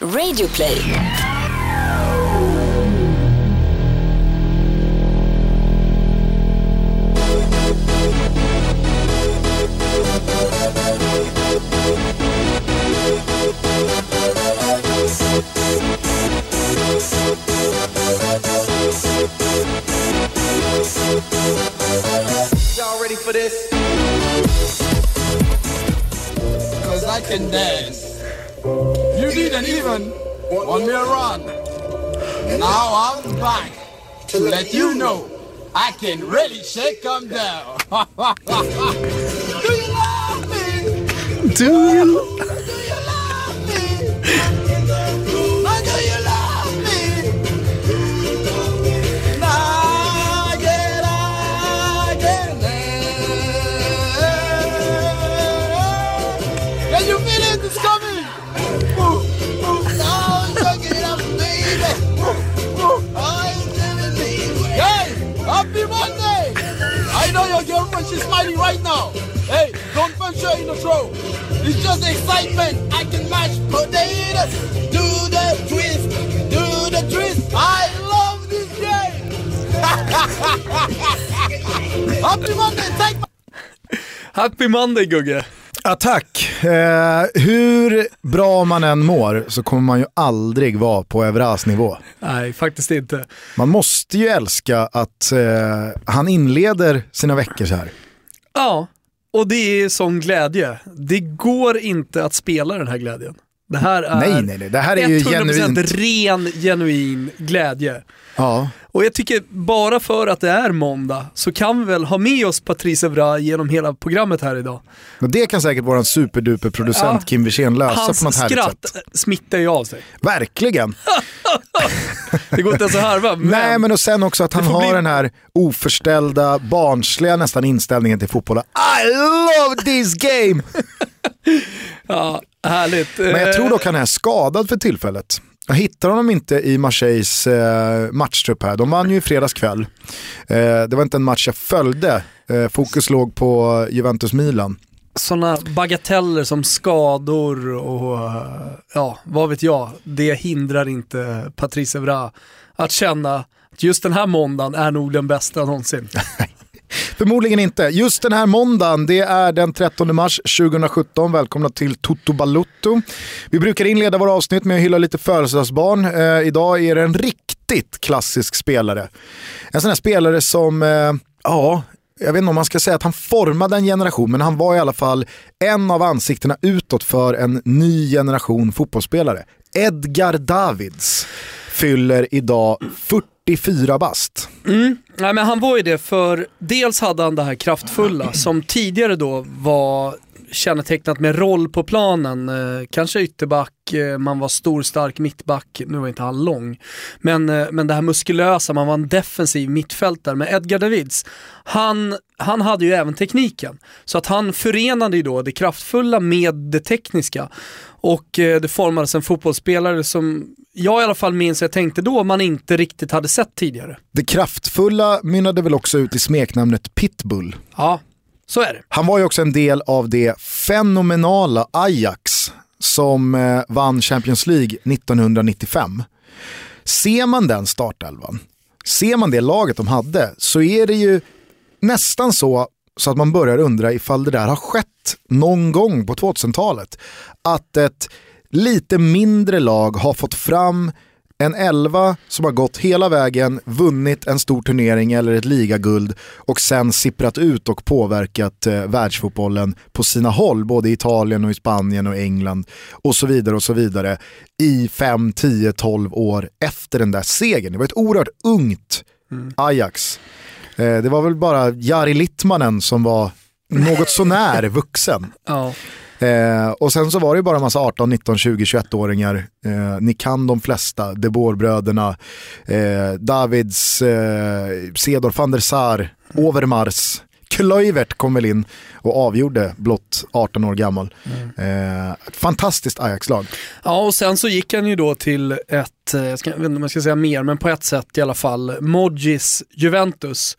Radioplay. Y'all ready for this? Cause I can dance. You didn't even want me around. Now I'm back to let you know I can really shake 'em down. Do you love me? Do you... know your girlfriend, she's smiling right now. Hey, don't her in the throat. It's just excitement. I can mash potatoes. Do the twist, do the twist. I love this game. happy Monday, take Happy Monday Gugge. Attack. Eh, hur bra man än mår så kommer man ju aldrig vara på Evras nivå. Nej, faktiskt inte. Man måste ju älska att eh, han inleder sina veckor så här. Ja, och det är sån glädje. Det går inte att spela den här glädjen. Det här är Nej, nej, nej. Det här är ju 100% genuint. ren, genuin glädje. Ja. Och jag tycker bara för att det är måndag så kan vi väl ha med oss Patrice Evra genom hela programmet här idag. Och det kan säkert vår superduper producent Ja. Kim Wirsén lösa Hans på något härligt skratt sätt. smittar ju av sig. Verkligen. Det går inte ens att harva. Men, Nej men och sen också att han har bli- den här oförställda, barnsliga nästan inställningen till fotbollen. I love this game! ja, härligt. Men jag tror dock han är skadad för tillfället. Jag hittar honom inte i Marseilles eh, matchtrupp här. De vann ju i fredags kväll. Eh, det var inte en match jag följde. Eh, fokus låg på Juventus-Milan. sådana bagateller som skador och eh, ja, vad vet jag. Det hindrar inte Patrice Evra att känna att just den här måndagen är nog den bästa någonsin. Förmodligen inte. Just den här måndagen, det är den 13 mars 2017. Välkomna till Toto Balutto. Vi brukar inleda våra avsnitt med att hylla lite födelsedagsbarn. Eh, idag är det en riktigt klassisk spelare. En sån här spelare som, eh, ja, jag vet inte om man ska säga att han formade en generation, men han var i alla fall en av ansiktena utåt för en ny generation fotbollsspelare. Edgar Davids fyller idag 44 bast. Mm. Nej men han var ju det för dels hade han det här kraftfulla som tidigare då var kännetecknat med roll på planen. Eh, kanske ytterback, eh, man var stor, stark mittback, nu var inte han lång. Men, eh, men det här muskulösa, man var en defensiv mittfältare. Men Edgar Davids, han, han hade ju även tekniken. Så att han förenade ju då det kraftfulla med det tekniska. Och det formades en fotbollsspelare som jag i alla fall minns, jag tänkte då, man inte riktigt hade sett tidigare. Det kraftfulla mynnade väl också ut i smeknamnet Pitbull. Ja, så är det. Han var ju också en del av det fenomenala Ajax som eh, vann Champions League 1995. Ser man den startelvan, ser man det laget de hade, så är det ju nästan så så att man börjar undra ifall det där har skett någon gång på 2000-talet. Att ett lite mindre lag har fått fram en elva som har gått hela vägen, vunnit en stor turnering eller ett ligaguld och sen sipprat ut och påverkat eh, världsfotbollen på sina håll, både i Italien och i Spanien och England och så vidare och så vidare i 5, 10, 12 år efter den där segern. Det var ett oerhört ungt Ajax. Eh, det var väl bara Jari Littmanen som var något sånär vuxen. Ja. Eh, och sen så var det ju bara en massa 18, 19, 20, 21-åringar. Eh, ni kan de flesta, De Boer-bröderna, eh, Davids, eh, Cedor van der Sar, Overmars, Kluivert kom väl in och avgjorde blott 18 år gammal. Eh, ett fantastiskt Ajax-lag. ja, och sen så gick han ju då till ett, eh, jag, ska, jag vet inte om jag ska säga mer, men på ett sätt i alla fall, Modjis Juventus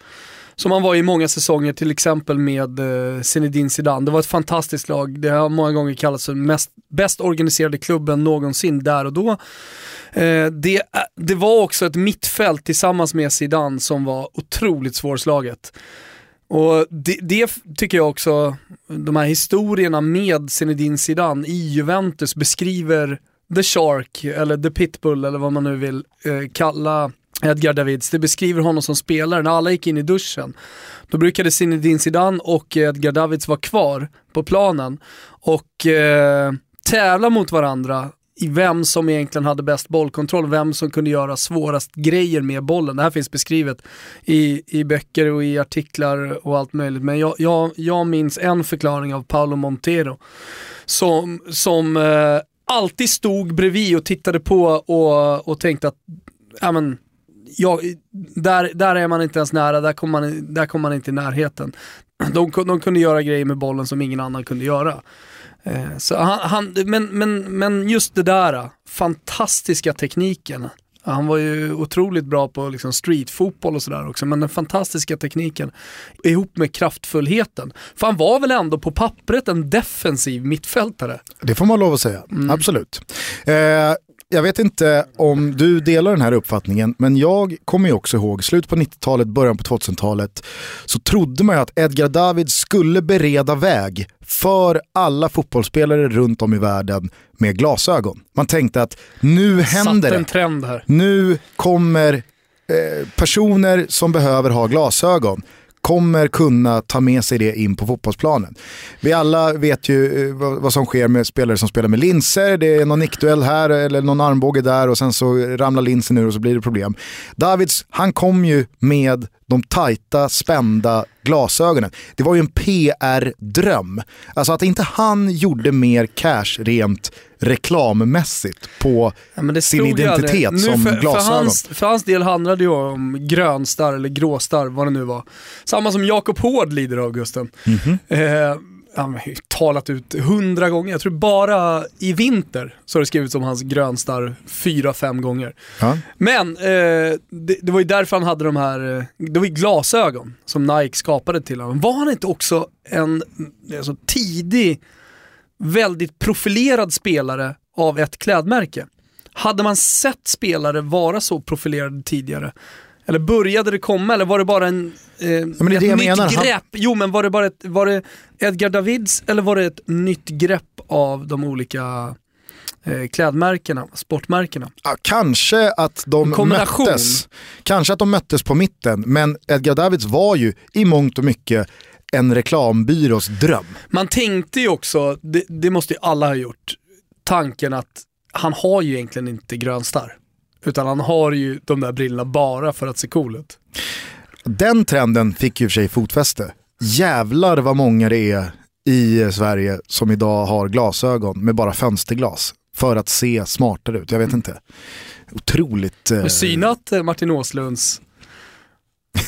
som han var i många säsonger, till exempel med eh, Zinedine Zidane. Det var ett fantastiskt lag. Det har många gånger kallats för mest, bäst organiserade klubben någonsin där och då. Eh, det, eh, det var också ett mittfält tillsammans med Zidane som var otroligt svårslaget. Och det, det, tycker jag också, de här historierna med Zinedine Zidane i Juventus beskriver The Shark, eller The Pitbull eller vad man nu vill eh, kalla Edgar Davids. Det beskriver honom som spelare. När alla gick in i duschen, då brukade Zinedine Zidane och Edgar Davids vara kvar på planen och eh, tävla mot varandra i vem som egentligen hade bäst bollkontroll, vem som kunde göra svårast grejer med bollen. Det här finns beskrivet i, i böcker och i artiklar och allt möjligt. Men jag, jag, jag minns en förklaring av Paolo Montero som, som eh, alltid stod bredvid och tittade på och, och tänkte att ja, men, ja, där, där är man inte ens nära, där kommer man, där kommer man inte i närheten. De, de kunde göra grejer med bollen som ingen annan kunde göra. Eh, så han, han, men, men, men just det där, fantastiska tekniken. Han var ju otroligt bra på liksom streetfotboll och sådär också, men den fantastiska tekniken ihop med kraftfullheten. För han var väl ändå på pappret en defensiv mittfältare? Det får man lov att säga, mm. absolut. Eh, jag vet inte om du delar den här uppfattningen, men jag kommer ju också ihåg slutet på 90-talet, början på 2000-talet, så trodde man ju att Edgar David skulle bereda väg för alla fotbollsspelare runt om i världen med glasögon. Man tänkte att nu händer en trend här. Nu kommer eh, personer som behöver ha glasögon kommer kunna ta med sig det in på fotbollsplanen. Vi alla vet ju eh, vad som sker med spelare som spelar med linser. Det är någon nickduell här eller någon armbåge där och sen så ramlar linsen ur och så blir det problem. Davids, han kom ju med de tajta, spända glasögonen. Det var ju en PR-dröm. Alltså att inte han gjorde mer cash rent reklammässigt på ja, sin identitet som för, glasögon. För hans, för hans del handlade det ju om grönstarr eller gråstarr, vad det nu var. Samma som Jakob Hård lider av, Gusten. Mm -hmm. eh, han talat ut hundra gånger. Jag tror bara i vinter så har det skrivits om hans grönstar fyra, fem gånger. Ja. Men eh, det, det, var ju därför han hade de här, eh, det var ju glasögon som Nike skapade till honom. Var han inte också en alltså, tidig, väldigt profilerad spelare av ett klädmärke? Hade man sett spelare vara så profilerade tidigare eller började det komma eller var det bara en, eh, ja, ett nytt menar. grepp? Han... Jo men var det bara ett, var det Edgar Davids eller var det ett nytt grepp av de olika eh, klädmärkena, sportmärkena? Ja, kanske att de möttes. Kanske att de möttes på mitten, men Edgar Davids var ju i mångt och mycket en reklambyrås dröm. Man tänkte ju också, det, det måste ju alla ha gjort, tanken att han har ju egentligen inte grön starr. Utan han har ju de där brillorna bara för att se cool ut. Den trenden fick ju för sig fotfäste. Jävlar vad många det är i Sverige som idag har glasögon med bara fönsterglas för att se smartare ut. Jag vet inte. Otroligt... Eh... synat eh, Martin Åslunds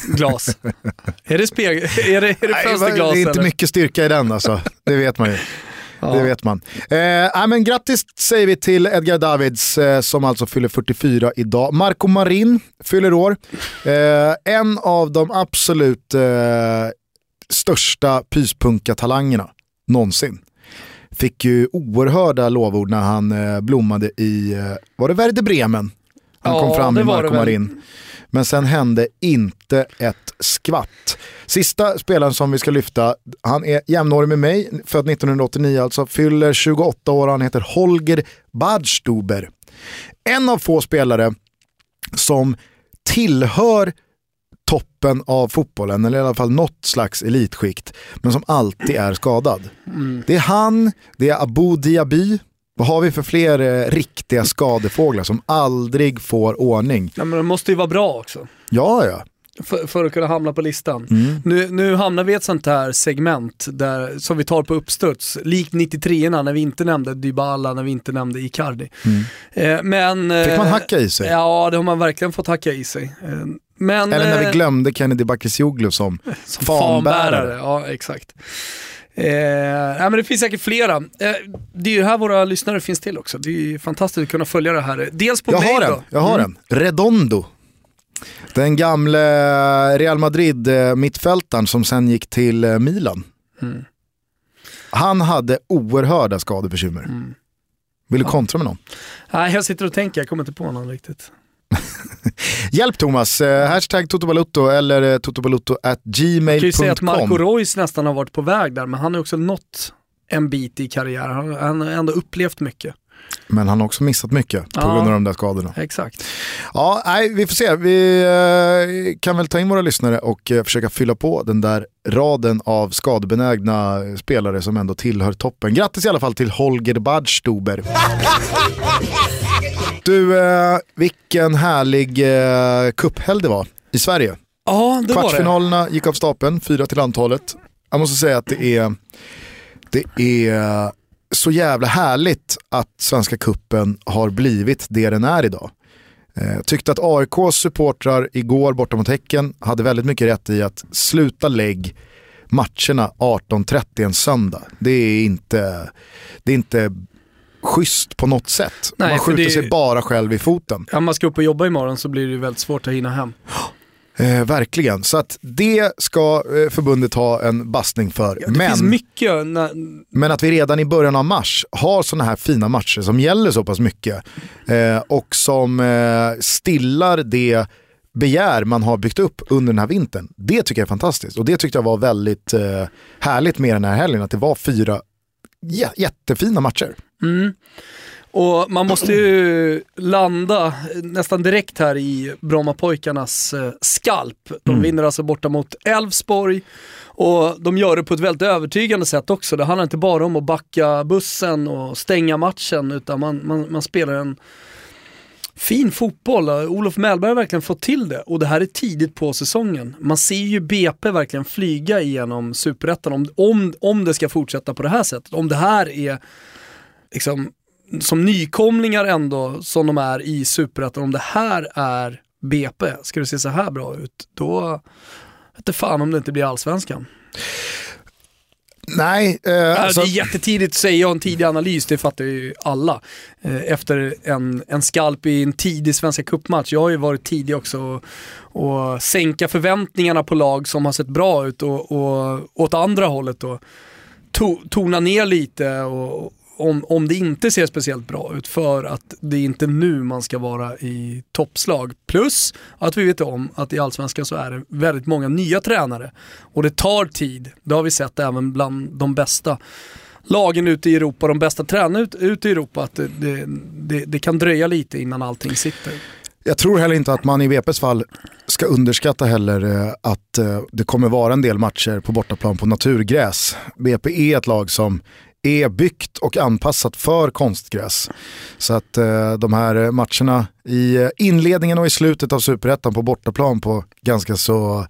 glas? är det, speg är det, är det fönsterglas? det är inte eller? mycket styrka i den alltså, det vet man ju. Ja. Det vet man. Eh, men grattis säger vi till Edgar Davids eh, som alltså fyller 44 idag. Marco Marin fyller år. Eh, en av de absolut eh, största pyspunka-talangerna någonsin. Fick ju oerhörda lovord när han eh, blommade i, eh, var det Werder Bremen? Han ja, kom fram i Marco Marin. Men sen hände inte ett skvatt. Sista spelaren som vi ska lyfta, han är jämnårig med mig, född 1989 alltså, fyller 28 år, han heter Holger Badstuber. En av få spelare som tillhör toppen av fotbollen, eller i alla fall något slags elitskikt, men som alltid är skadad. Mm. Det är han, det är Abu Diaby, vad har vi för fler eh, riktiga skadefåglar som aldrig får ordning? Ja, men de måste ju vara bra också. Ja, ja. För, för, att kunna hamna på listan. Mm. Nu, nu hamnar vi i ett sånt här segment där, som vi tar på uppstuds, likt 93orna när vi inte nämnde Dybala, när vi inte nämnde Icardi. Mm. Eh, men, Fick man eh, hacka i sig? Ja, det har man verkligen fått hacka i sig. Eh, men, Eller när vi eh, glömde Kennedy Bakircioglu som, som fanbärare. fanbärare. Ja, exakt. Eh, ja, men det finns säkert flera. Eh, det är ju här våra lyssnare finns till också. Det är fantastiskt att kunna följa det här. Dels på jag mail har en, Jag har mm. en. Redondo. Den gamle Real Madrid-mittfältaren som sen gick till eh, Milan. Mm. Han hade oerhörda skadebekymmer. Mm. Vill du kontra med någon? Nej, jag sitter och tänker, jag kommer inte på någon riktigt. Hjälp Thomas, eh, hashtag Totobalutto eller eh, totobalutto at Jag kan ju säga att Marco gmail.com. Reus nästan har varit på väg där, men han har också nått en bit i karriären. Han, han har ändå upplevt mycket. Men han har också missat mycket på Ja. grund av de där skadorna. Exakt. Ja, nej, vi får se. Vi eh, kan väl ta in våra lyssnare och eh, försöka fylla på den där raden av skadebenägna spelare som ändå tillhör toppen. Grattis i alla fall till Holger Badstuber. Du, eh, vilken härlig eh, cuphelg det var i Sverige. Ja, det var det. Kvartsfinalerna gick av stapeln, fyra till antalet. Jag måste säga att det är, det är så jävla härligt att Svenska Kuppen har blivit det den är idag. Eh, tyckte att AIKs supportrar igår borta mot Häcken hade väldigt mycket rätt i att sluta lägg matcherna 18.30 en söndag. Det är inte, det är inte schysst på något sätt. Nej, Man skjuter det- sig bara själv i foten. Om man ska upp och jobba imorgon så blir det väldigt svårt att hinna hem. Eh, verkligen, så att det ska eh, förbundet ha en bastning för. Finns men, mycket, men att vi redan i början av mars har sådana här fina matcher som gäller så pass mycket eh, och som eh, stillar det begär man har byggt upp under den här vintern. Det tycker jag är fantastiskt och det tyckte jag var väldigt eh, härligt med den här helgen, att det var fyra jä- jättefina matcher. Mm. Och man måste ju landa nästan direkt här i Brommapojkarnas eh, skalp. De Mm. vinner alltså borta mot Elfsborg och de gör det på ett väldigt övertygande sätt också. Det handlar inte bara om att backa bussen och stänga matchen utan man, man, man spelar en fin fotboll. Olof Mellberg har verkligen fått till det och det här är tidigt på säsongen. Man ser ju BP verkligen flyga igenom superettan om, om, om det ska fortsätta på det här sättet. Om det här är liksom, som nykomlingar ändå som de är i superettan, om det här är BP, ska det se så här bra ut, då vet fan om det inte blir allsvenskan. Nej, eh, alltså, det är jättetidigt att säga en tidig analys, det fattar ju alla. Eh, efter en, en skalp i en tidig Svenska Cupmatch. Jag har ju varit tidig också och, och sänka förväntningarna på lag som har sett bra ut och, och åt andra hållet då to, tona ner lite och, om, om det inte ser speciellt bra ut för att det är inte nu man ska vara i toppslag. Plus att vi vet om att i Allsvenskan så är det väldigt många nya tränare och det tar tid. Det har vi sett även bland de bästa lagen ute i Europa, de bästa tränarna ut- ute i Europa, att det, det, det, det kan dröja lite innan allting sitter. Jag tror heller inte att man i VPs fall ska underskatta heller eh, att eh, det kommer vara en del matcher på bortaplan på naturgräs. BP är ett lag som är byggt och anpassat för konstgräs. Så att eh, de här matcherna i inledningen och i slutet av superettan på bortaplan på ganska så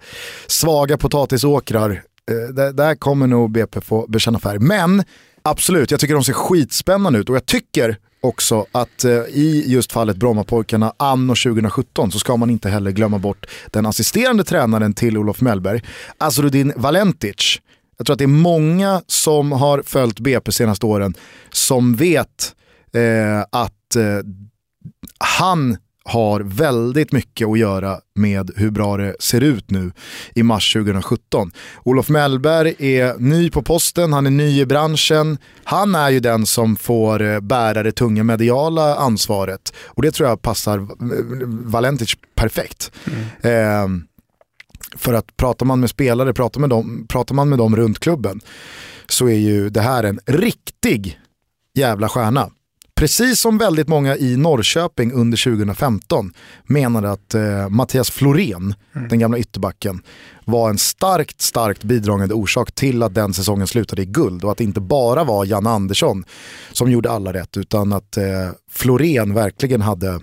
svaga potatisåkrar, eh, där, där kommer nog BP få bekänna färg. Men absolut, jag tycker de ser skitspännande ut och jag tycker också att eh, i just fallet Brommapojkarna anno 2017 så ska man inte heller glömma bort den assisterande tränaren till Olof Mellberg, Azrudin Valentic. Jag tror att det är många som har följt BP senaste åren som vet eh, att eh, han har väldigt mycket att göra med hur bra det ser ut nu i mars 2017. Olof Mellberg är ny på posten, han är ny i branschen. Han är ju den som får eh, bära det tunga mediala ansvaret och det tror jag passar eh, Valentic perfekt. Eh, för att pratar man med spelare, pratar, med dem, pratar man med dem runt klubben så är ju det här en riktig jävla stjärna. Precis som väldigt många i Norrköping under 2015 menade att eh, Mattias Florén, den gamla ytterbacken, var en starkt, starkt bidragande orsak till att den säsongen slutade i guld och att det inte bara var Jan Andersson som gjorde alla rätt utan att eh, Florén verkligen hade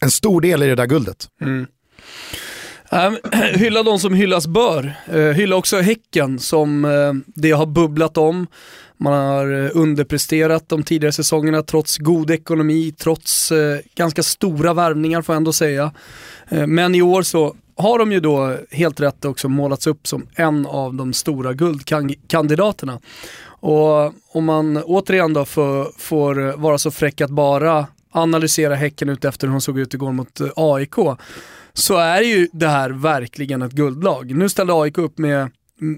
en stor del i det där guldet. Ähm, Ehm, hylla de som hyllas bör. Eh, hylla också Häcken som eh, det har bubblat om. Man har eh, underpresterat de tidigare säsongerna trots god ekonomi, trots ganska stora värvningar får jag ändå säga. Men i år så har de ju då helt rätt också målats upp som en av de stora guldkandidaterna. Och om man återigen då får, får vara så fräck att bara analysera Häcken ut efter hur de såg ut igår mot eh, AIK, så är ju det här verkligen ett guldlag. Nu ställde AIK upp med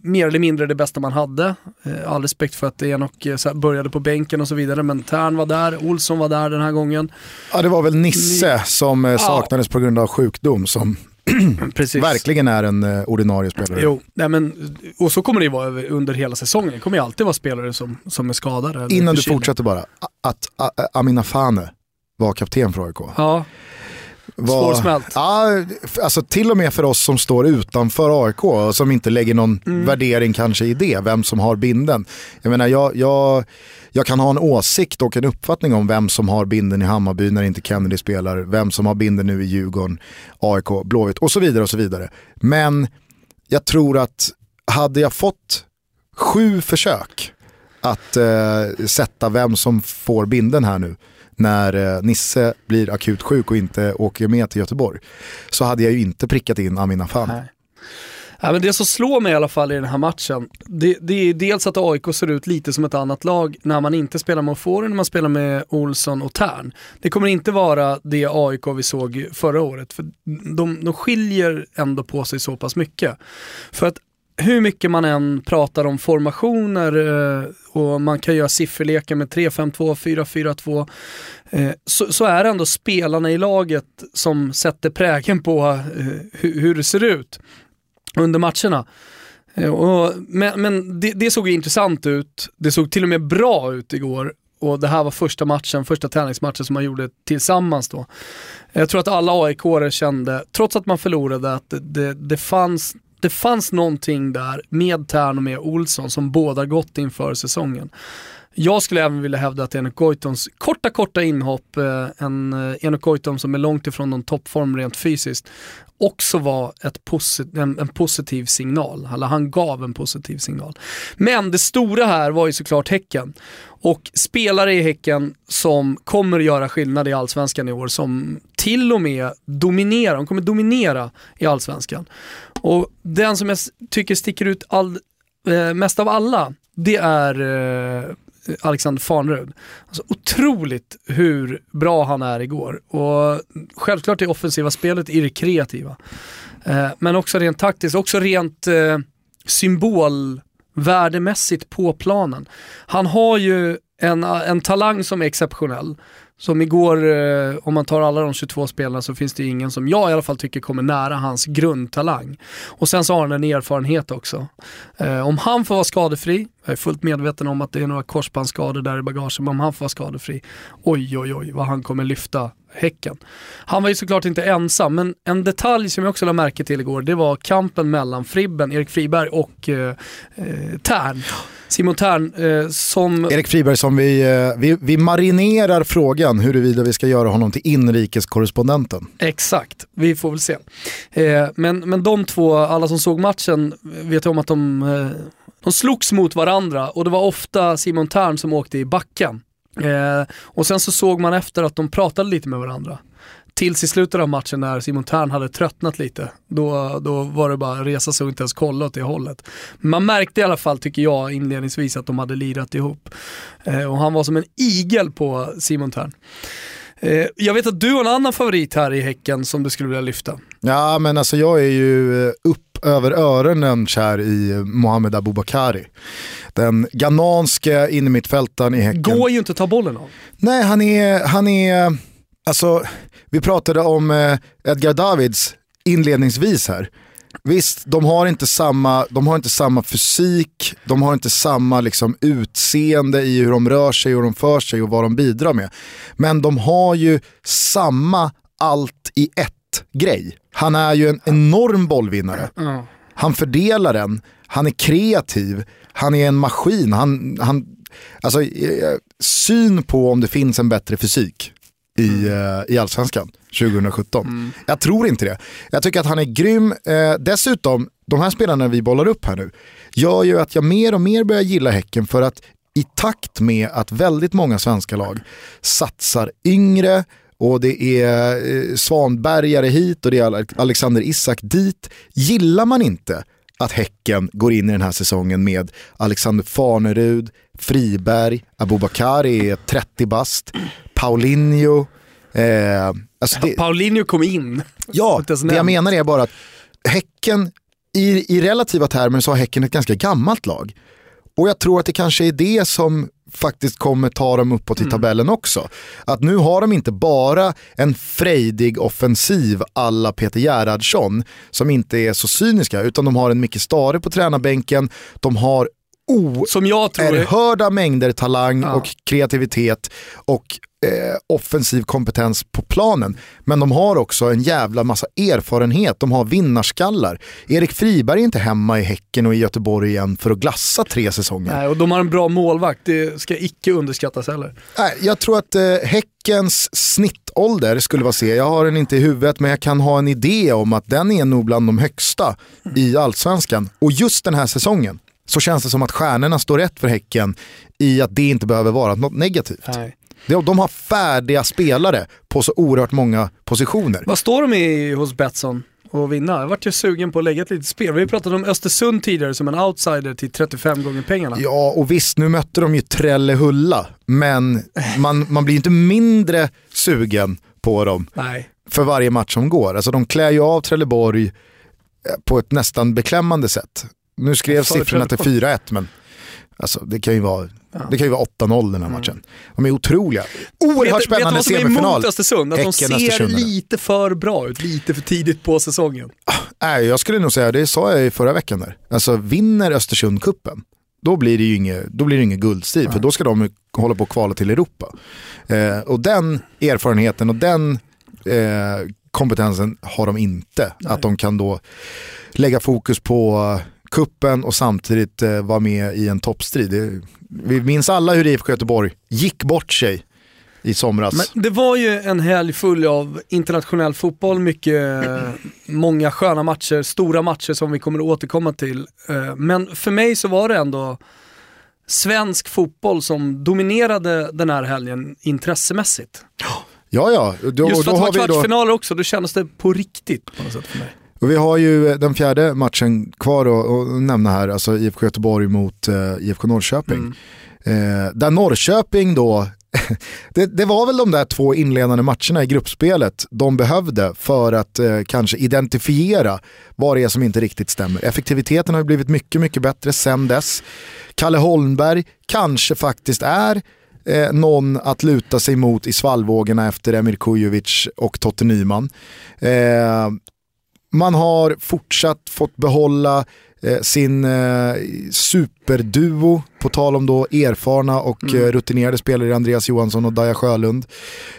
mer eller mindre det bästa man hade. Eh, all respekt för att Enok eh, började på bänken och så vidare, men Tern var där, Olsson var där den här gången. Ja, det var väl Nisse som saknades ja. på grund av sjukdom som verkligen är en ordinarie spelare. Jo, nej men, och så kommer det ju vara under hela säsongen. Det kommer ju alltid vara spelare som, som är skadade. Innan du fortsätter bara, att, att Amina Fane var kapten för AIK. Ja. Var, Svårsmält. Ja, alltså till och med för oss som står utanför AIK och som inte lägger någon mm. värdering kanske i det, vem som har binden. Jag menar, jag, jag, jag kan ha en åsikt och en uppfattning om vem som har binden i Hammarby när inte Kennedy spelar, vem som har binden nu i Djurgården, AIK, Blåvitt och så vidare och så vidare. Men jag tror att hade jag fått sju försök att eh, sätta vem som får binden här nu när eh, Nisse blir akut sjuk och inte åker med till Göteborg så hade jag ju inte prickat in Amin Afan. Ja, men det som slår mig i alla fall i den här matchen, det, det, är dels att AIK ser ut lite som ett annat lag när man inte spelar med Ofori, när man spelar med Olsson och Tern. Det kommer inte vara det AIK vi såg förra året, för de, de skiljer ändå på sig så pass mycket. För att hur mycket man än pratar om formationer eh, och man kan göra sifferlekar med 3-5-2, 4-4-2, eh, så, så, är det ändå spelarna i laget som sätter prägen på eh, hur, hur, det ser ut under matcherna. Eh, och, men, men det, det, såg ju intressant ut, det såg till och med bra ut igår och det här var första matchen, första träningsmatchen som man gjorde tillsammans då. Jag tror att alla aik kände, trots att man förlorade, att det, det, det fanns det fanns någonting där med Tern och med Olsson som båda gott inför säsongen. Jag skulle även vilja hävda att Enok Goitons korta, korta inhopp, eh, en eh, Enok Goitom som är långt ifrån någon toppform rent fysiskt, också var ett posit en, en, positiv signal. Eller han gav en positiv signal. Men det stora här var ju såklart Häcken. Och spelare i Häcken som kommer att göra skillnad i Allsvenskan i år, som till och med dominerar, de kommer dominera i Allsvenskan. Och den som jag tycker sticker ut all, eh, mest av alla, det är eh, Alexander Farnerud. Alltså, otroligt hur bra han är igår. Och självklart det offensiva spelet i det kreativa. Eh, men också rent taktiskt, också rent eh, symbolvärdemässigt på planen. Han har ju en, en talang som är exceptionell. Som igår, eh, om man tar alla de 22 spelarna så finns det ingen som jag i alla fall tycker kommer nära hans grundtalang. Och sen så har han en erfarenhet också. Eh, om han får vara skadefri, jag är fullt medveten om att det är några korsbandsskador där i bagaget, men om han får vara skadefri, oj oj oj vad han kommer lyfta Häcken. Han var ju såklart inte ensam, men en detalj som jag också lade märke till igår, det var kampen mellan Fribben, Erik Friberg och eh, eh Tern. Simon Tern eh, som... Erik Friberg som vi, eh, vi, vi marinerar frågan huruvida vi ska göra honom till inrikeskorrespondenten. Exakt, vi får väl se. Eh, men, men de två, alla som såg matchen vet om att de, eh, de slogs mot varandra och det var ofta Simon Tern som åkte i backen. Eh, och sen så såg man efter att de pratade lite med varandra. Tills i slutet av matchen när Simon Tern hade tröttnat lite. Då, då var det bara att resa sig och inte ens kolla åt det hållet. Man märkte i alla fall, tycker jag, inledningsvis att de hade lirat ihop. Eh, och han var som en igel på Simon Tern. Eh, jag vet att du har en annan favorit här i Häcken som du skulle vilja lyfta. Ja, men alltså jag är ju eh, upp över öronen kär i Mohamed Abubakari. Den ghananske innermittfältaren i Häcken. Går ju inte att ta bollen av. Nej, han är, han är, alltså vi pratade om eh, Edgar Davids inledningsvis här. Visst, de har inte samma, de har inte samma fysik, de har inte samma liksom, utseende i hur de rör sig, hur de för sig och vad de bidrar med. Men de har ju samma allt i ett grej. Han är ju en enorm bollvinnare. Han fördelar den, han är kreativ, han är en maskin. Han, han, alltså, eh, syn på om det finns en bättre fysik i, mm. i allsvenskan 2017. Mm. Jag tror inte det. Jag tycker att han är grym. Eh, dessutom, de här spelarna vi bollar upp här nu, gör ju att jag mer och mer börjar gilla Häcken för att i takt med att väldigt många svenska lag satsar yngre och det är eh, Svanbergare hit och det är Alexander Isak dit. Gillar man inte att Häcken går in i den här säsongen med Alexander Farnerud, Friberg, Abubakari är 30 bast, Paulinho, Eh, alltså det, Paulinho kom in. ja, det jag menar är bara att Häcken, i, i relativa termer så har Häcken ett ganska gammalt lag. Och jag tror att det kanske är det som faktiskt kommer ta dem uppåt i tabellen också. Att nu har de inte bara en frejdig offensiv alla Peter Gerhardsson som inte är så cyniska utan de har en Micke Stare på tränarbänken, de har oerhörda mängder talang Ja. och kreativitet och eh, offensiv kompetens på planen. Men de har också en jävla massa erfarenhet, de har vinnarskallar. Erik Friberg är inte hemma i Häcken och i Göteborg igen för att glassa tre säsonger. Nej, och de har en bra målvakt, det ska icke underskattas heller. Nej, jag tror att eh, Häckens snittålder skulle vara se, jag har den inte i huvudet men jag kan ha en idé om att den är nog bland de högsta i allsvenskan. Och just den här säsongen så känns det som att stjärnorna står rätt för Häcken i att det inte behöver vara något negativt. Nej. De de har färdiga spelare på så oerhört många positioner. Vad står de i hos Betsson och vinna? Jag vart ju sugen på att lägga ett litet spel. Vi pratat om Östersund tidigare som en outsider till 35 gånger pengarna. Ja, och visst nu mötte de ju Trellehulla, men man, man blir ju inte mindre sugen på dem Nej. för varje match som går. Alltså de klär ju av Trelleborg eh, på ett nästan beklämmande sätt. Nu skrev siffrorna till 4-1 men alltså, det kan ju vara, det kan ju vara 8-0 den här matchen. De är otroliga. Oerhört vet, vet du spännande vad som är semifinal. emot Östersund? Att de ser Östersund, lite för bra ut, lite för tidigt på säsongen. Nej, jag skulle nog säga, det sa jag i förra veckan där. Alltså vinner Östersund kuppen då blir det ju inget, då blir det ingen guldstrid, för då ska de hålla på att kvala till Europa. Eh, och den erfarenheten och den eh, kompetensen har de inte. Att de kan då lägga fokus på kuppen och samtidigt eh, vara med i en toppstrid. Det, vi minns alla hur IFK Göteborg gick bort sig i somras. Men det var ju en helg full av internationell fotboll, mycket, många sköna matcher, stora matcher som vi kommer att återkomma till. Eh, Men för mig så var det ändå svensk fotboll som dominerade den här helgen intressemässigt. ja, ja. Då, Just för då att det var då... kvartsfinaler också, då kändes det på riktigt på något sätt för mig. Och vi har ju eh, den fjärde matchen kvar att nämna här, alltså IFK Göteborg mot eh, IFK Norrköping. Eh, där Norrköping då, det, det var väl de där två inledande matcherna i gruppspelet de behövde för att eh, kanske identifiera vad det är som inte riktigt stämmer. Effektiviteten har blivit mycket, mycket bättre sen dess. Kalle Holmberg kanske faktiskt är eh, någon att luta sig mot i svallvågorna efter Emir Kujovic och Totte Nyman. Eh, man har fortsatt fått behålla eh, sin eh, superduo, på tal om då erfarna och eh, rutinerade spelare Andreas Johansson och Daja Sjölund.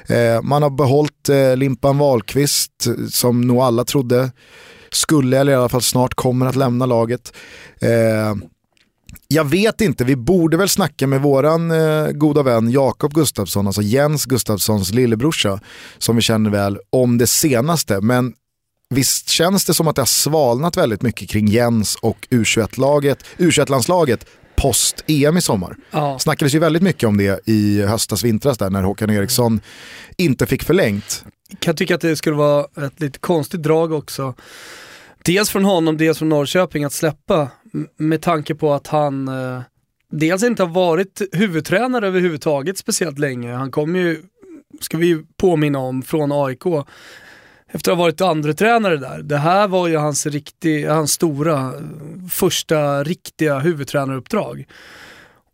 Eh, man har behållit eh, Limpan Wahlqvist som nog alla trodde skulle, eller i alla fall snart kommer att lämna laget. Eh, jag vet inte, vi borde väl snacka med våran goda vän Jakob Gustafsson, alltså Jens Gustafssons lillebrorsa, som vi känner väl, om det senaste. Men visst känns det som att det har svalnat väldigt mycket kring Jens och U21-laget, U21-landslaget post-EM i sommar. Ja. Snackades ju väldigt mycket om det i höstas, vintras där när Håkan Eriksson inte fick förlängt. kan tycka att det skulle vara ett lite konstigt drag också. Dels från honom, dels från Norrköping att släppa med tanke på att han eh, dels inte har varit huvudtränare överhuvudtaget speciellt länge. Han kom ju, ska vi påminna om, från AIK efter att ha varit andra tränare där. Det här var ju hans, riktig, hans stora, första riktiga huvudtränaruppdrag.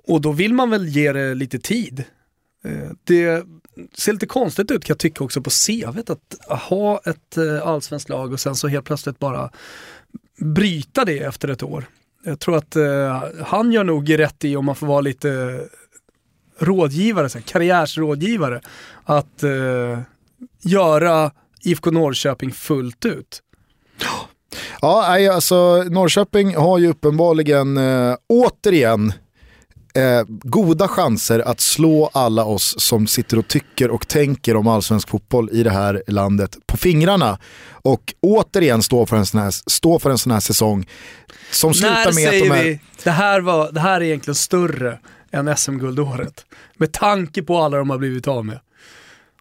Och då vill man väl ge det lite tid. Eh, det ser lite konstigt ut kan jag tycka också på CVt att ha ett eh, allsvenskt lag och sen så helt plötsligt bara bryta det efter ett år. Jag tror att eh, han gör nog rätt i om man får vara lite rådgivare, så här, karriärsrådgivare, att göra IFK Norrköping fullt ut. Ja, alltså Norrköping har ju uppenbarligen eh, återigen eh, goda chanser att slå alla oss som sitter och tycker och tänker om allsvensk fotboll i det här landet på fingrarna. Och återigen stå för en sån här, stå för en sån här säsong som slutar När med att de är... vi, det här, var, det här är egentligen större än SM-guldåret. Med tanke på alla de har blivit av med.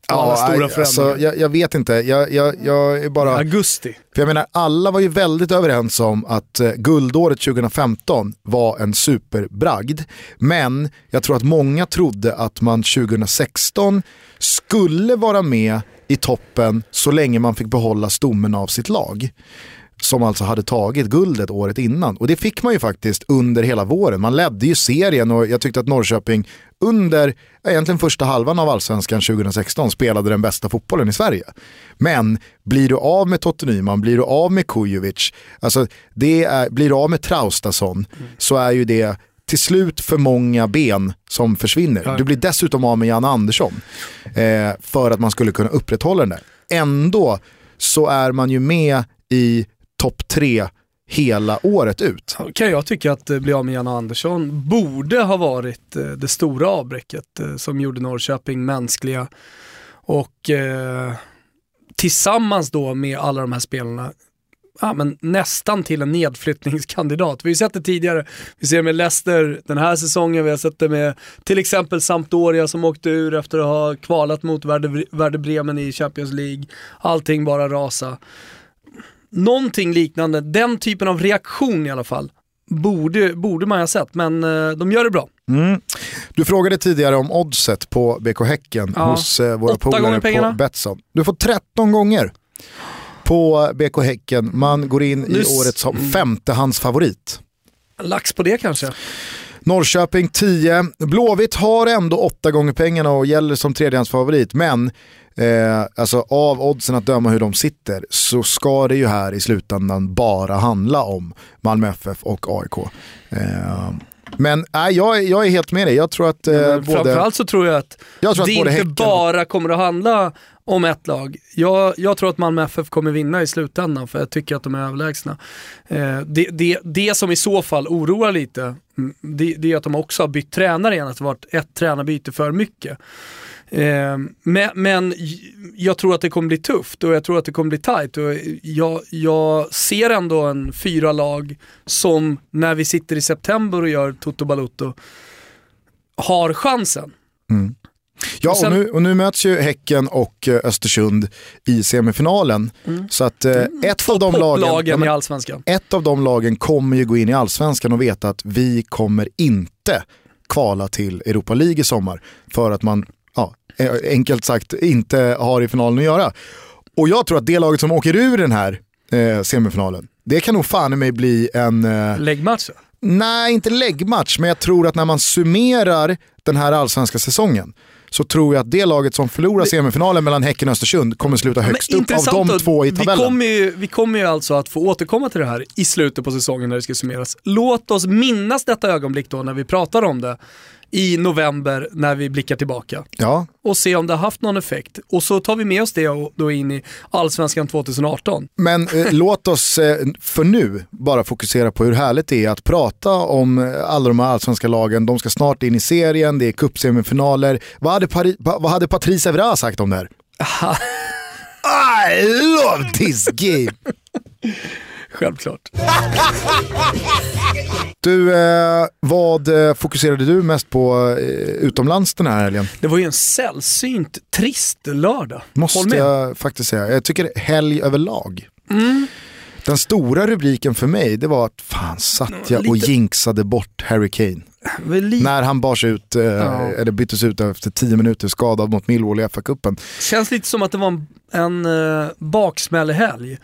Alla stora nej, förändringar. alltså, jag, jag vet inte, jag, jag, jag är bara... Augusti. För jag menar, alla var ju väldigt överens om att eh, guldåret 2015 var en superbragd. Men jag tror att många trodde att man 2016 skulle vara med i toppen så länge man fick behålla stommen av sitt lag. Som alltså hade tagit guldet året innan. Och det fick man ju faktiskt under hela våren. Man ledde ju serien och jag tyckte att Norrköping under egentligen första halvan av allsvenskan 2016 spelade den bästa fotbollen i Sverige. Men blir du av med Totte Nyman, blir du av med Kujovic, alltså det är, blir du av med Traustason så är ju det till slut för många ben som försvinner. Ja. Du blir dessutom av med Jan Andersson eh, för att man skulle kunna upprätthålla den där. Ändå så är man ju med i topp tre hela året ut. kan jag tycka att eh, bli av med Janne Andersson borde ha varit eh, det stora avbräcket eh, som gjorde Norrköping mänskliga. Och eh, tillsammans då med alla de här spelarna ja, men nästan till en nedflyttningskandidat. Vi har ju sett det tidigare. Vi ser det med Leicester den här säsongen, vi har sett det med till exempel Sampdoria som åkte ur efter att ha kvalat mot Werder, Werder Bremen i Champions League. Allting bara rasa. Någonting liknande, den typen av reaktion i alla fall, borde, borde man ha sett, men eh, de gör det bra. Mm. Du frågade tidigare om oddset på BK Häcken Ja. hos eh, våra polare på. Betsson. Du får 13 gånger på BK Häcken. Man går in Nu i s- året som mm. femtehandsfavorit. Lax på det kanske. Norrköping 10. Blåvitt har ändå åtta gånger pengarna och gäller som tredjehandsfavorit. Men eh, alltså av oddsen att döma hur de sitter så ska det ju här i slutändan bara handla om Malmö FF och AIK. Eh, men nej, jag, är- jag är helt med dig. Jag tror att, eh, både, Framförallt så tror jag att jag tror att det både inte bara kommer att handla om ett lag. Jag, jag tror att Malmö FF kommer vinna i slutändan för jag tycker att de är överlägsna. Eh, det, det, det som i så fall oroar lite, mm, det, det är att de också har bytt tränare igen, att det varit ett tränarbyte för mycket. Eh, men, men jag tror att det kommer bli tufft och jag tror att det kommer bli tight. Och jag, jag ser ändå en fyra lag som när vi sitter i september och gör Toto Balutto har chansen. Ja, Och sen- och, nu, och nu möts ju Häcken och eh, Östersund i semifinalen. Så att eh, ett, av de lagen, ja, men ett av de lagen kommer ju gå in i allsvenskan och veta att vi kommer inte kvala till Europa League i sommar. För att man, enkelt sagt, inte har i finalen att göra. Och jag tror att det laget som åker ur den här eh, semifinalen, det kan nog fan i mig bli en... Eh, Läggmatch. Nej, inte läggmatch, men jag tror att när man summerar den här allsvenska säsongen så tror jag att det laget som förlorar semifinalen mellan Häcken och Östersund kommer sluta högst upp av de då. två i vi tabellen. kommer, ju, vi kommer ju alltså att få återkomma till det här i slutet på säsongen när det ska summeras. Låt oss minnas detta ögonblick då när vi pratar om det i november när vi blickar tillbaka Ja, och se om det har haft någon effekt. Och så tar vi med oss det och då in i Allsvenskan 2018. men eh, låt oss eh, för nu bara fokusera på hur härligt det är att prata om eh, alla de här allsvenska lagen. De ska snart in i serien, det är cupsemifinaler. Vad hade, Pari- pa- vad hade Patrice Evra sagt om det här? I love this game! Självklart. Du, eh, vad eh, fokuserade du mest på eh, utomlands den här helgen? Det var ju en sällsynt trist lördag. Måste jag faktiskt säga. Jag tycker helg överlag. Den stora rubriken för mig det var att fan satt jag och Lite- jinxade bort Harry Kane. När han bars ut, eh, Ja. eller byttes ut efter 10 minuter skadad mot Millwall i FA-cupen. Känns lite som att det var en, en uh, baksmällehelg.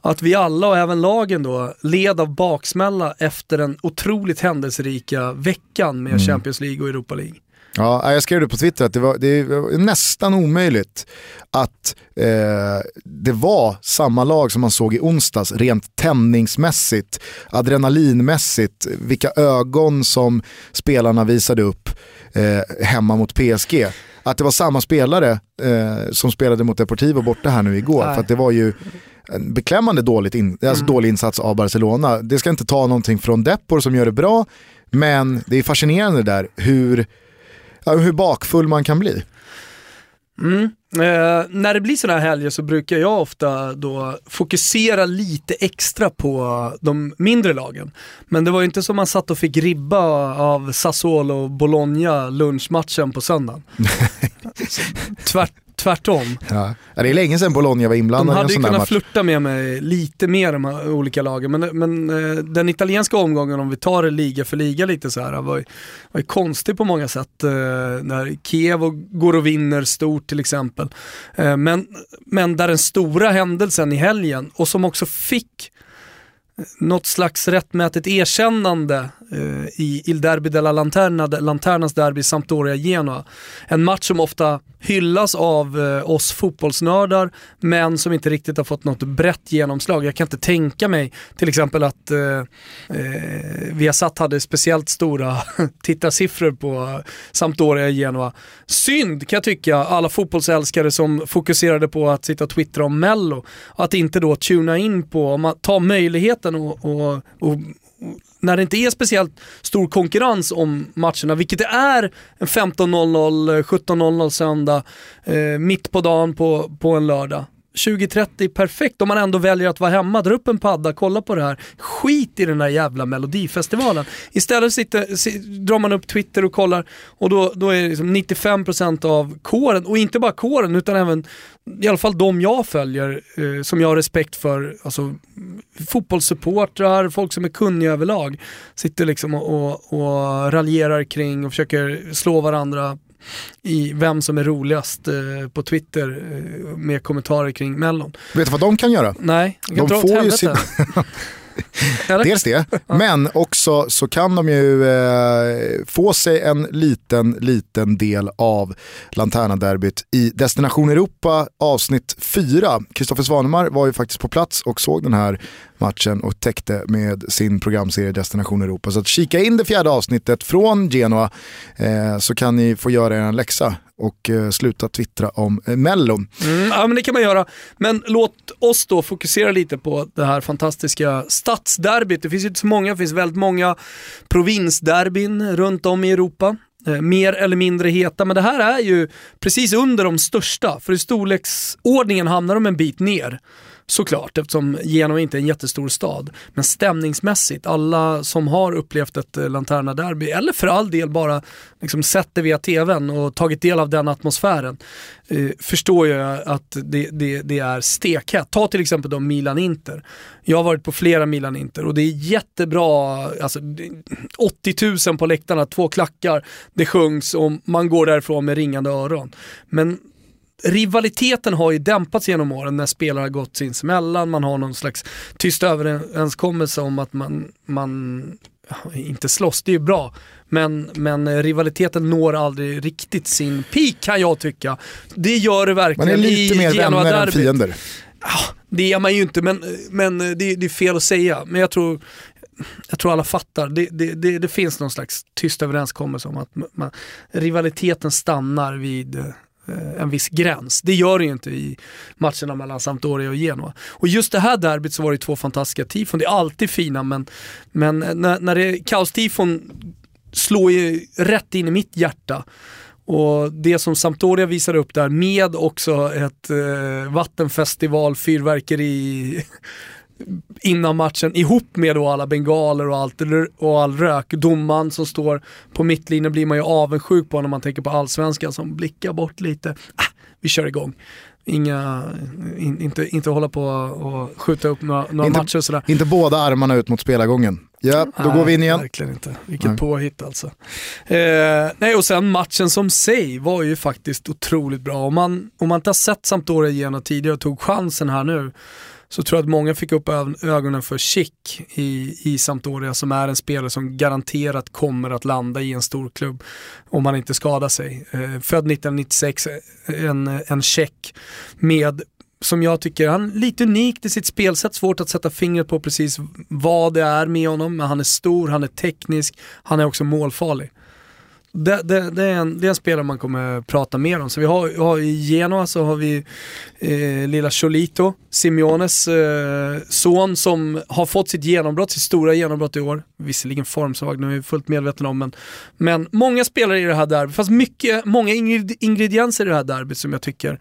Att vi alla och även lagen då led av baksmälla efter den otroligt händelserika veckan med Champions League och Europa League. Ja, jag skrev det på Twitter att det var, det var nästan omöjligt att eh, det var samma lag som man såg i onsdags rent tändningsmässigt, adrenalinmässigt, vilka ögon som spelarna visade upp eh, hemma mot PSG. Att det var samma spelare eh, som spelade mot Deportivo borta här nu igår. Nej. För det var ju en beklämmande dåligt in, alltså dålig insats av Barcelona. Det ska inte ta någonting från Depor som gör det bra, men det är fascinerande där hur hur bakfull man kan bli. Mm. Eh, när det blir sådana här helger så brukar jag ofta då fokusera lite extra på de mindre lagen. Men det var ju inte som man satt och fick ribba av Sassuolo och Bologna lunchmatchen på söndagen. Tvärt, tvärtom. Ja. Det är länge sedan Bologna var De inblandad i en hade ju sån där kunnat match. flirta med mig lite mer de här olika lagen, men, men eh, den italienska omgången, om vi tar det liga för liga lite så här, var ju, var ju konstig på många sätt. eh, När Kiev går och vinner stort till exempel. Eh, Men, men där den stora händelsen i helgen, och som också fick något slags rättmätigt erkännande eh, i Il Derby della Lanterna, Lanternas derby Sampdoria-Genoa. En match som ofta hyllas av eh, oss fotbollsnördar men som inte riktigt har fått något brett genomslag. Jag kan inte tänka mig till exempel att eh, eh, Viasat hade speciellt stora tittarsiffror på Sampdoria-Genoa. Synd kan jag tycka, alla fotbollsälskare som fokuserade på att sitta och twittra om Mello, att inte då tuna in på, om man tar och, och, och när det inte är speciellt stor konkurrens om matcherna, vilket det är en 15.00, 17.00 söndag, eh, mitt på dagen på, på en lördag. 2030, perfekt om man ändå väljer att vara hemma, dra upp en padda, kolla på det här. Skit i den där jävla melodifestivalen. Istället sitter, sitter, drar man upp Twitter och kollar och då, då är det liksom 95% av kåren, och inte bara kåren utan även i alla fall de jag följer, eh, som jag har respekt för, alltså fotbollssupportrar, folk som är kunniga överlag, sitter liksom och, och, och raljerar kring och försöker slå varandra i vem som är roligast eh, på Twitter eh, med kommentarer kring Mellon. Vet du vad de kan göra? Nej, jag kan De dra åt får ju helvete. sin-? Dels det, men också så kan de ju eh, få sig en liten, liten del av Lanterna-derbyt i Destination Europa avsnitt 4. Kristoffer Svanemar var ju faktiskt på plats och såg den här matchen och täckte med sin programserie Destination Europa. Så att kika in det fjärde avsnittet från Genoa eh, så kan ni få göra er en läxa och eh, sluta twittra om eh, Mellon. Mm, ja men det kan man göra. Men låt oss då fokusera lite på det här fantastiska stadsderbyt. Det finns ju inte så många, det finns väldigt många provinsderbyn runt om i Europa. Eh, mer eller mindre heta, men det här är ju precis under de största. För i storleksordningen hamnar de en bit ner. Såklart, eftersom Genoa inte är en jättestor stad. Men stämningsmässigt, alla som har upplevt ett eh, Lanterna-derby, eller för all del bara liksom sett det via tvn och tagit del av den atmosfären, eh, förstår ju att det, det, det är stekhett. Ta till exempel då Milan-Inter. Jag har varit på flera Milan-Inter och det är jättebra, alltså 80 000 på läktarna, två klackar, det sjungs och man går därifrån med ringande öron. Men rivaliteten har ju dämpats genom åren när spelare har gått sinsemellan, man har någon slags tyst överenskommelse om att man, man inte slåss, det är ju bra, men, men rivaliteten når aldrig riktigt sin peak kan jag tycka. Det gör det Man verkligen är lite i mer vänner än fiender. Det är man ju inte, men, men det, det är fel att säga. Men jag tror, jag tror alla fattar. Det, det, det, det finns någon slags tyst överenskommelse om att man, rivaliteten stannar vid Eh, en viss gräns. Det gör det ju inte i matcherna mellan Sampdoria och Genoa. Och just det här derbyt så var det två fantastiska tifon. Det är alltid fina men, men eh, när, när det är kaostifon slår ju rätt in i mitt hjärta. Och det som Sampdoria visar upp där med också ett eh, vattenfestival, fyrverkeri innan matchen ihop med då alla bengaler och, allt, och all rök. Domaren som står på mittlinjen blir man ju avundsjuk på när man tänker på allsvenskan som blickar bort lite. Ah, vi kör igång. Inga, in, inte, inte hålla på och skjuta upp några, några Inte- matcher och sådär. Inte båda armarna ut mot spelargången. Ja, då Nej, går vi in igen. Verkligen inte. Vilket Nej. påhitt alltså. Eh, nej, och sen matchen som sig var ju faktiskt otroligt bra. Om man, om man inte har sett Sampdoria igenom tidigare och tog chansen här nu så tror jag att många fick upp ögonen för Schick i, i Sampdoria som är en spelare som garanterat kommer att landa i en stor klubb om han inte skadar sig. Eh, född 1996, eh, en, en tjeck med som jag tycker, han är lite unikt i sitt spelsätt, svårt att sätta fingret på precis vad det är med honom, men han är stor, han är teknisk, han är också målfarlig. Det, det, det, är en, det är en spelare man kommer prata mer om. Så vi har, vi har i Genoa så har vi eh, lilla Cholito, Simeones eh, son som har fått sitt genombrott, sitt stora genombrott i år. Visserligen formsvag, nu är vi fullt medvetna om, men, men många spelare i det här derbyt, fast mycket, många ingredienser i det här derbyt som jag tycker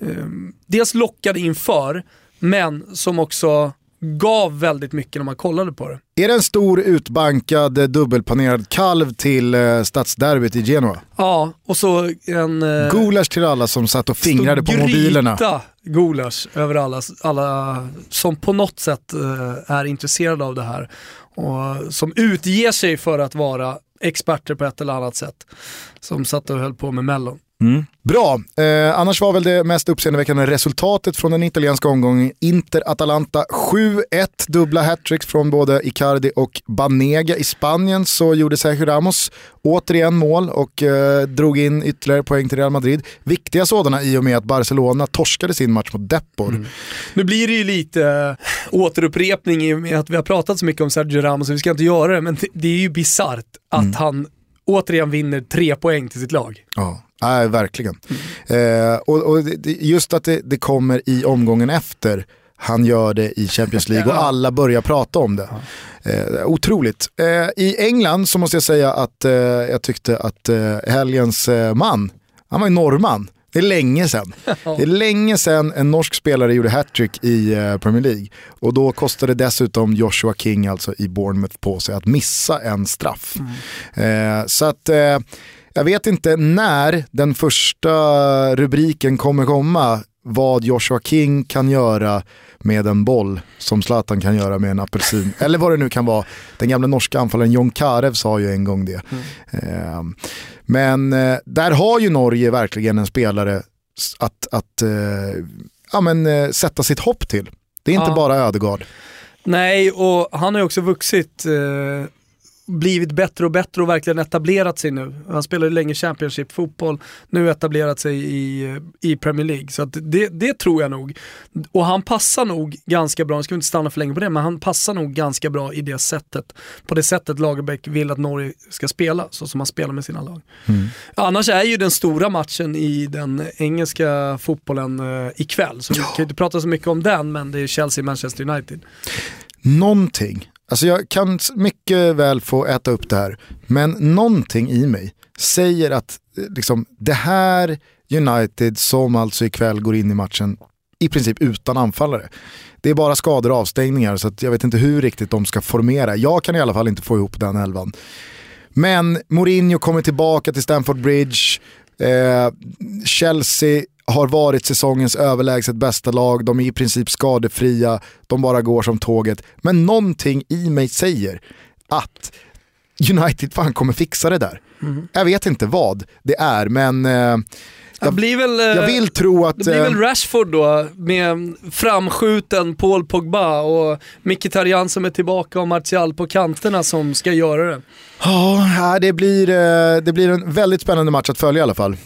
eh, dels lockade inför, men som också gav väldigt mycket när man kollade på det. Är det en stor utbankad eh, dubbelpanerad kalv till eh, stadsderbyt i Genoa? Ja, och så en... Eh, Gulasch till alla som satt och fingrade på mobilerna. Gulasch över alla, alla som på något sätt eh, är intresserade av det här. Och som utger sig för att vara experter på ett eller annat sätt. Som satt och höll på med mellon. Mm. Bra, eh, annars var väl det mest uppseendeväckande resultatet från den italienska omgången Inter-Atalanta 7-1, dubbla hattricks från både Icardi och Banega. I Spanien så gjorde Sergio Ramos återigen mål och eh, drog in ytterligare poäng till Real Madrid. Viktiga sådana i och med att Barcelona torskade sin match mot Depor. Mm. Nu blir det ju lite äh, återupprepning i och med att vi har pratat så mycket om Sergio Ramos, vi ska inte göra det, men det är ju bisarrt att mm. han återigen vinner tre poäng till sitt lag. Ja. Nej, verkligen. Mm. Eh, och, och just att det, det, kommer i omgången efter han gör det i Champions League och alla börjar prata om det. Eh, otroligt. Eh, I England så måste jag säga att eh, jag tyckte att eh, helgens eh, man, han var ju norrman. Det är länge sedan. Det är länge sedan en norsk spelare gjorde hattrick i Premier League. Och då kostade dessutom Joshua King, alltså i Bournemouth, på sig att missa en straff. Mm. så att jag vet inte när den första rubriken kommer komma vad Joshua King kan göra med en boll som Zlatan kan göra med en apelsin. Eller vad det nu kan vara. Den gamla norska anfallaren Jon Karev sa ju en gång det. Mm. Eh, men eh, där har ju Norge verkligen en spelare att, att eh, ja, men, eh, sätta sitt hopp till. Det är inte ja. bara Ödegard. Nej, och han har ju också vuxit eh, blivit bättre och bättre och verkligen etablerat sig nu. Han spelade länge Championship-fotboll, nu etablerat sig i, i Premier League. Så det, det tror jag nog. Och han passar nog ganska bra, nu ska vi inte stanna för länge på det, men han passar nog ganska bra i det sättet. På det sättet Lagerbäck vill att Norge ska spela, så som han spelar med sina lag. Mm. Annars är ju den stora matchen i den engelska fotbollen uh, ikväll, så vi kan inte prata så mycket om den, men det är Chelsea-Manchester United. Någonting Alltså jag kan mycket väl få äta upp det här, men någonting i mig säger att eh, liksom, det här United som alltså ikväll går in i matchen i princip utan anfallare. Det är bara skador och avstängningar så jag vet inte hur riktigt de ska formera. Jag kan i alla fall inte få ihop den elvan. Men Mourinho kommer tillbaka till Stamford Bridge. Eh, Chelsea har varit säsongens överlägset bästa lag, de är i princip skadefria, de bara går som tåget. Men någonting i mig säger att United fan kommer fixa det där. Mm. Jag vet inte vad det är, men eh, jag, väl, jag, eh, vill tro att... Det blir väl eh, Rashford då, med framskjuten Paul Pogba och Mkhitaryan som är tillbaka och Martial på kanterna som ska göra det. Ja, det blir, eh, det blir en väldigt spännande match att följa i alla fall.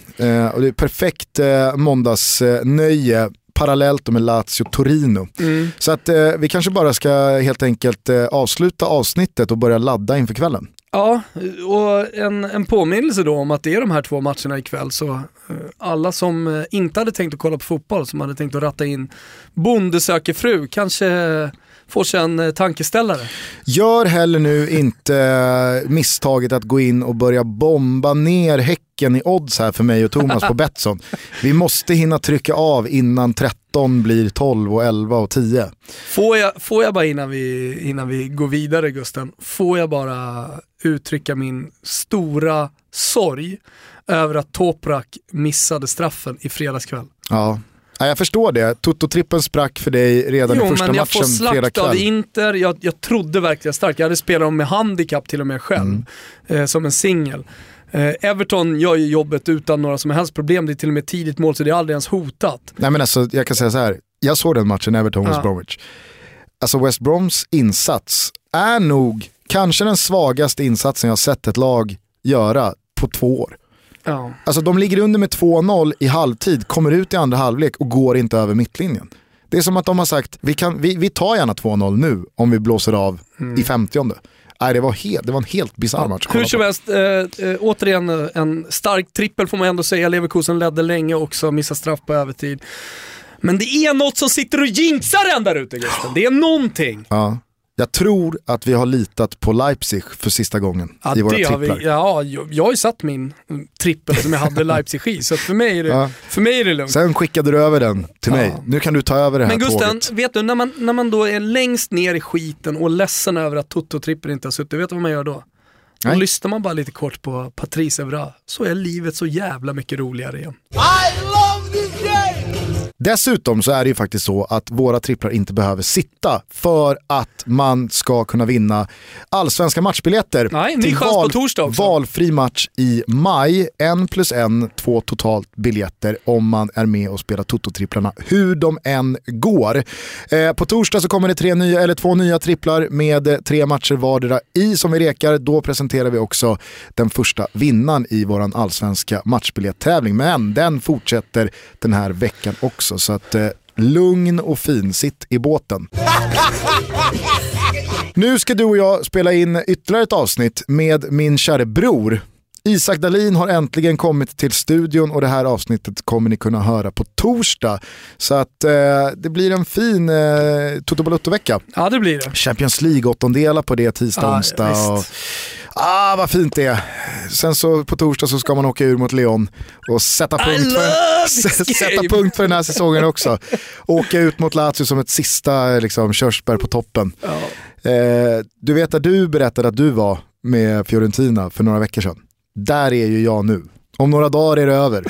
Och det är perfekt måndagsnöje parallellt med Lazio-Torino. Mm. Så att vi kanske bara ska helt enkelt avsluta avsnittet och börja ladda inför kvällen. Ja, och en, en påminnelse då om att det är de här två matcherna ikväll så eh, alla som eh, inte hade tänkt att kolla på fotboll, som hade tänkt att ratta in Bonde söker fru, kanske får sig en eh, tankeställare. Gör heller nu inte misstaget att gå in och börja bomba ner Häcken i odds här för mig och Thomas på Betsson. Vi måste hinna trycka av innan 13 blir 12 och 11 och 10. Får jag, får jag bara innan vi, innan vi går vidare Gusten, får jag bara uttrycka min stora sorg över att Toprak missade straffen i fredags kväll. Ja. Ja, jag förstår det. Toto-trippen sprack för dig redan jo, i första matchen fredag kväll. Jo, men jag får slakt av Inter. Jag, jag trodde verkligen starkt. Jag hade spelat dem med handikapp till och med själv, mm. eh, som en singel. Eh, Everton gör ju jobbet utan några som helst problem. Det är till och med tidigt mål så det är aldrig ens hotat. Nej men alltså, jag kan säga så här. Jag såg den matchen, Everton-West ja. Bromwich. Alltså West Broms insats är nog kanske den svagaste insatsen jag sett ett lag göra på två år. Ja. Alltså de ligger under med 2-0 i halvtid, kommer ut i andra halvlek och går inte över mittlinjen. Det är som att de har sagt, vi, kan, vi, vi tar gärna 2-0 nu om vi blåser av mm. i 50 Nej, det, var helt, det var en helt bisarr match. Hur som helst, äh, äh, återigen eh, en stark trippel får man ändå säga. Leverkusen ledde länge också, missade straff på övertid. Men det är något som sitter och jinxar en där ute Gusten. Det är någonting. Ja. Jag tror att vi har litat på Leipzig för sista gången Ja, i våra det har tripplar. vi, ja, jag, jag har ju satt min trippel som jag hade Leipzig i, så för mig är det, Ja. för mig är det lugnt. Sen skickade du över den till Ja. mig. Nu kan du ta över det här Men Gusten, tåget. vet du, när man, när man då är längst ner i skiten och ledsen över att Toto-trippen inte har suttit, vet du vad man gör då? Då Nej. lyssnar man bara lite kort på Patrice Evra, så är livet så jävla mycket roligare igen. I! Dessutom så är det ju faktiskt så att våra tripplar inte behöver sitta för att man ska kunna vinna allsvenska matchbiljetter Nej, torsdag också. valfri match i maj. En plus en, två totalt biljetter om man är med och spelar Toto-tripplarna hur de än går. Eh, på torsdag så kommer det tre nya, eller två nya tripplar med tre matcher vardera i som vi rekar. Då presenterar vi också den första vinnaren i våran allsvenska matchbiljetttävling. Men den fortsätter den här veckan också. Så att eh, lugn och fin, sitt i båten. Nu ska du och jag spela in ytterligare ett avsnitt med min käre bror. Isak Dalin har äntligen kommit till studion och det här avsnittet kommer ni kunna höra på torsdag. Så att eh, det blir en fin eh, Toto Balutto-vecka. Ja, det blir det. Champions League-åttondelar på det tisdag, Ja, onsdag. visst. Ah, vad fint det är. Sen så på torsdag så ska man åka ur mot Leon och sätta punkt, för, sätta punkt för den här säsongen också. Åka ut mot Lazio som ett sista liksom, körsbär på toppen. Ja. Eh, du vet att du berättade att du var med Fiorentina för några veckor sedan. Där är ju jag nu. Om några dagar är det över.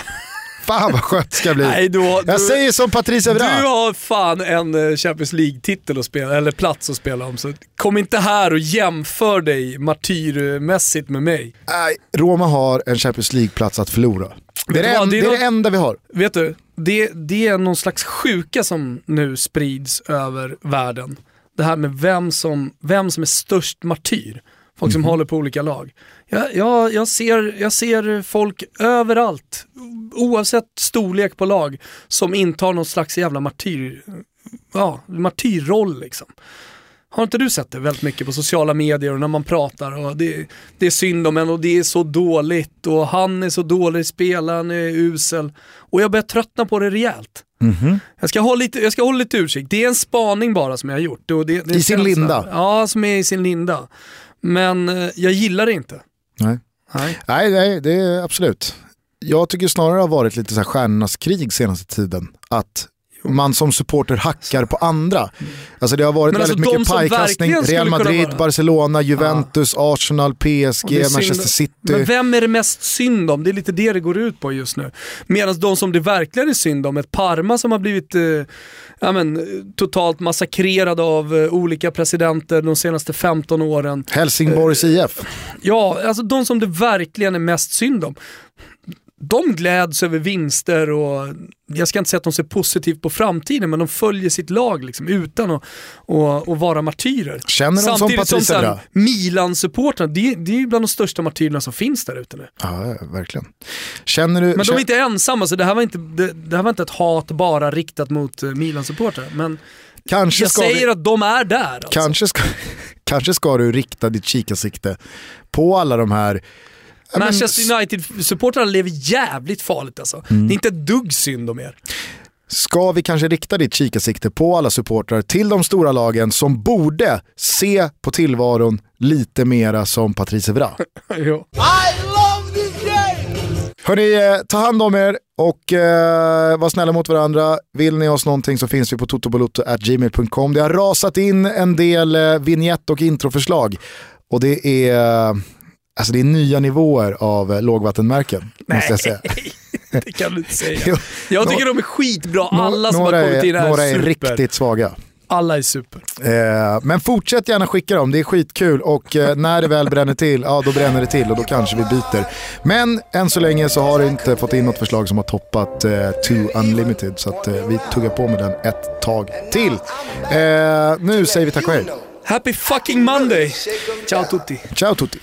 Fan vad skönt det ska bli. Nej, du, har- jag du, säger som Patrice du Evra. har fan en eh, Champions League-titel att spela, eller plats att spela om, så kom inte här och jämför dig martyrmässigt med mig. Nej, Roma har en Champions League-plats att förlora. Det är det, du en, det det, är det något- enda vi har. Vet du, det, det är någon slags sjuka som nu sprids över världen. Det här med vem som, vem som är störst martyr. Folk som håller på olika lag. Jag, jag, jag, ser, jag ser folk överallt, oavsett storlek på lag, som intar någon slags jävla martyr, ja, martyrroll liksom. Har inte du sett det väldigt mycket på sociala medier och när man pratar och det, det är synd om en och det är så dåligt och han är så dålig, spelaren är usel. Och jag börjar tröttna på det rejält. Jag, ska hålla lite, jag ska hålla lite utkik. Det är en spaning bara som jag har gjort. Och det, det I sin linda. Ja, som är i sin linda. Men eh, jag gillar det inte. Nej. Nej. Nej, nej, det är absolut. Jag tycker snarare det har varit lite så här stjärnornas krig senaste tiden. Att man som supporter hackar på andra. Alltså det har varit väldigt alltså, de mycket pajkastning. Real Madrid, Barcelona, Juventus, Arsenal, Och det PSG, Manchester City. Men vem är det mest synd om? Det är lite det det går ut på just nu. Medan de som det verkligen är synd om, ett Parma som har blivit eh, ja, men, eh, totalt massakrerade av eh, olika presidenter de senaste 15 åren. Helsingborgs IF. Ja, alltså de som det verkligen är mest synd om. De gläds över vinster och jag ska inte säga att de ser positivt på framtiden men de följer sitt lag liksom, utan att, att, att vara martyrer. Känner de som Samtidigt som Evra? Milan-supportrarna, det, det är bland de största martyrerna som finns där ute nu. Ja, verkligen. Känner du... Men de är inte ensamma, så det här var inte, det, det här var inte ett hat bara riktat mot eh, Milan-supportrar. Men kanske jag säger vi... att de är där. Alltså. Kanske ska, kanske ska du rikta ditt kikarsikte på alla de här... Men- Manchester United-supportrarna lever jävligt farligt alltså. Mm. Det är inte ett dugg synd om er. Ska vi kanske rikta ditt kikarsikte på alla supportrar till de stora lagen som borde se på tillvaron lite mera som Patrice Evra? jo. I love this game! Hörni, eh, ta hand om er och eh, var snälla mot varandra. Vill ni oss någonting så finns vi på totobaloto.gmail.com. Det har rasat in en del eh, vignett och introförslag och det är, eh, alltså det är nya nivåer av eh, lågvattenmärken. Måste jag säga. det kan du inte säga. Jag tycker de är skitbra, alla som har kommit in är, är Några är super. riktigt svaga. Alla är super. Eh, men fortsätt gärna skicka dem, det är skitkul och eh, när det väl bränner till, ja då bränner det till och då kanske vi byter. Men än så länge så har du inte fått in något förslag som har toppat eh, Too Unlimited så att eh, vi tuggar på med den ett tag till. Eh, nu säger vi tack och hej. Happy fucking Monday! Ciao tutti! Ciao tutti!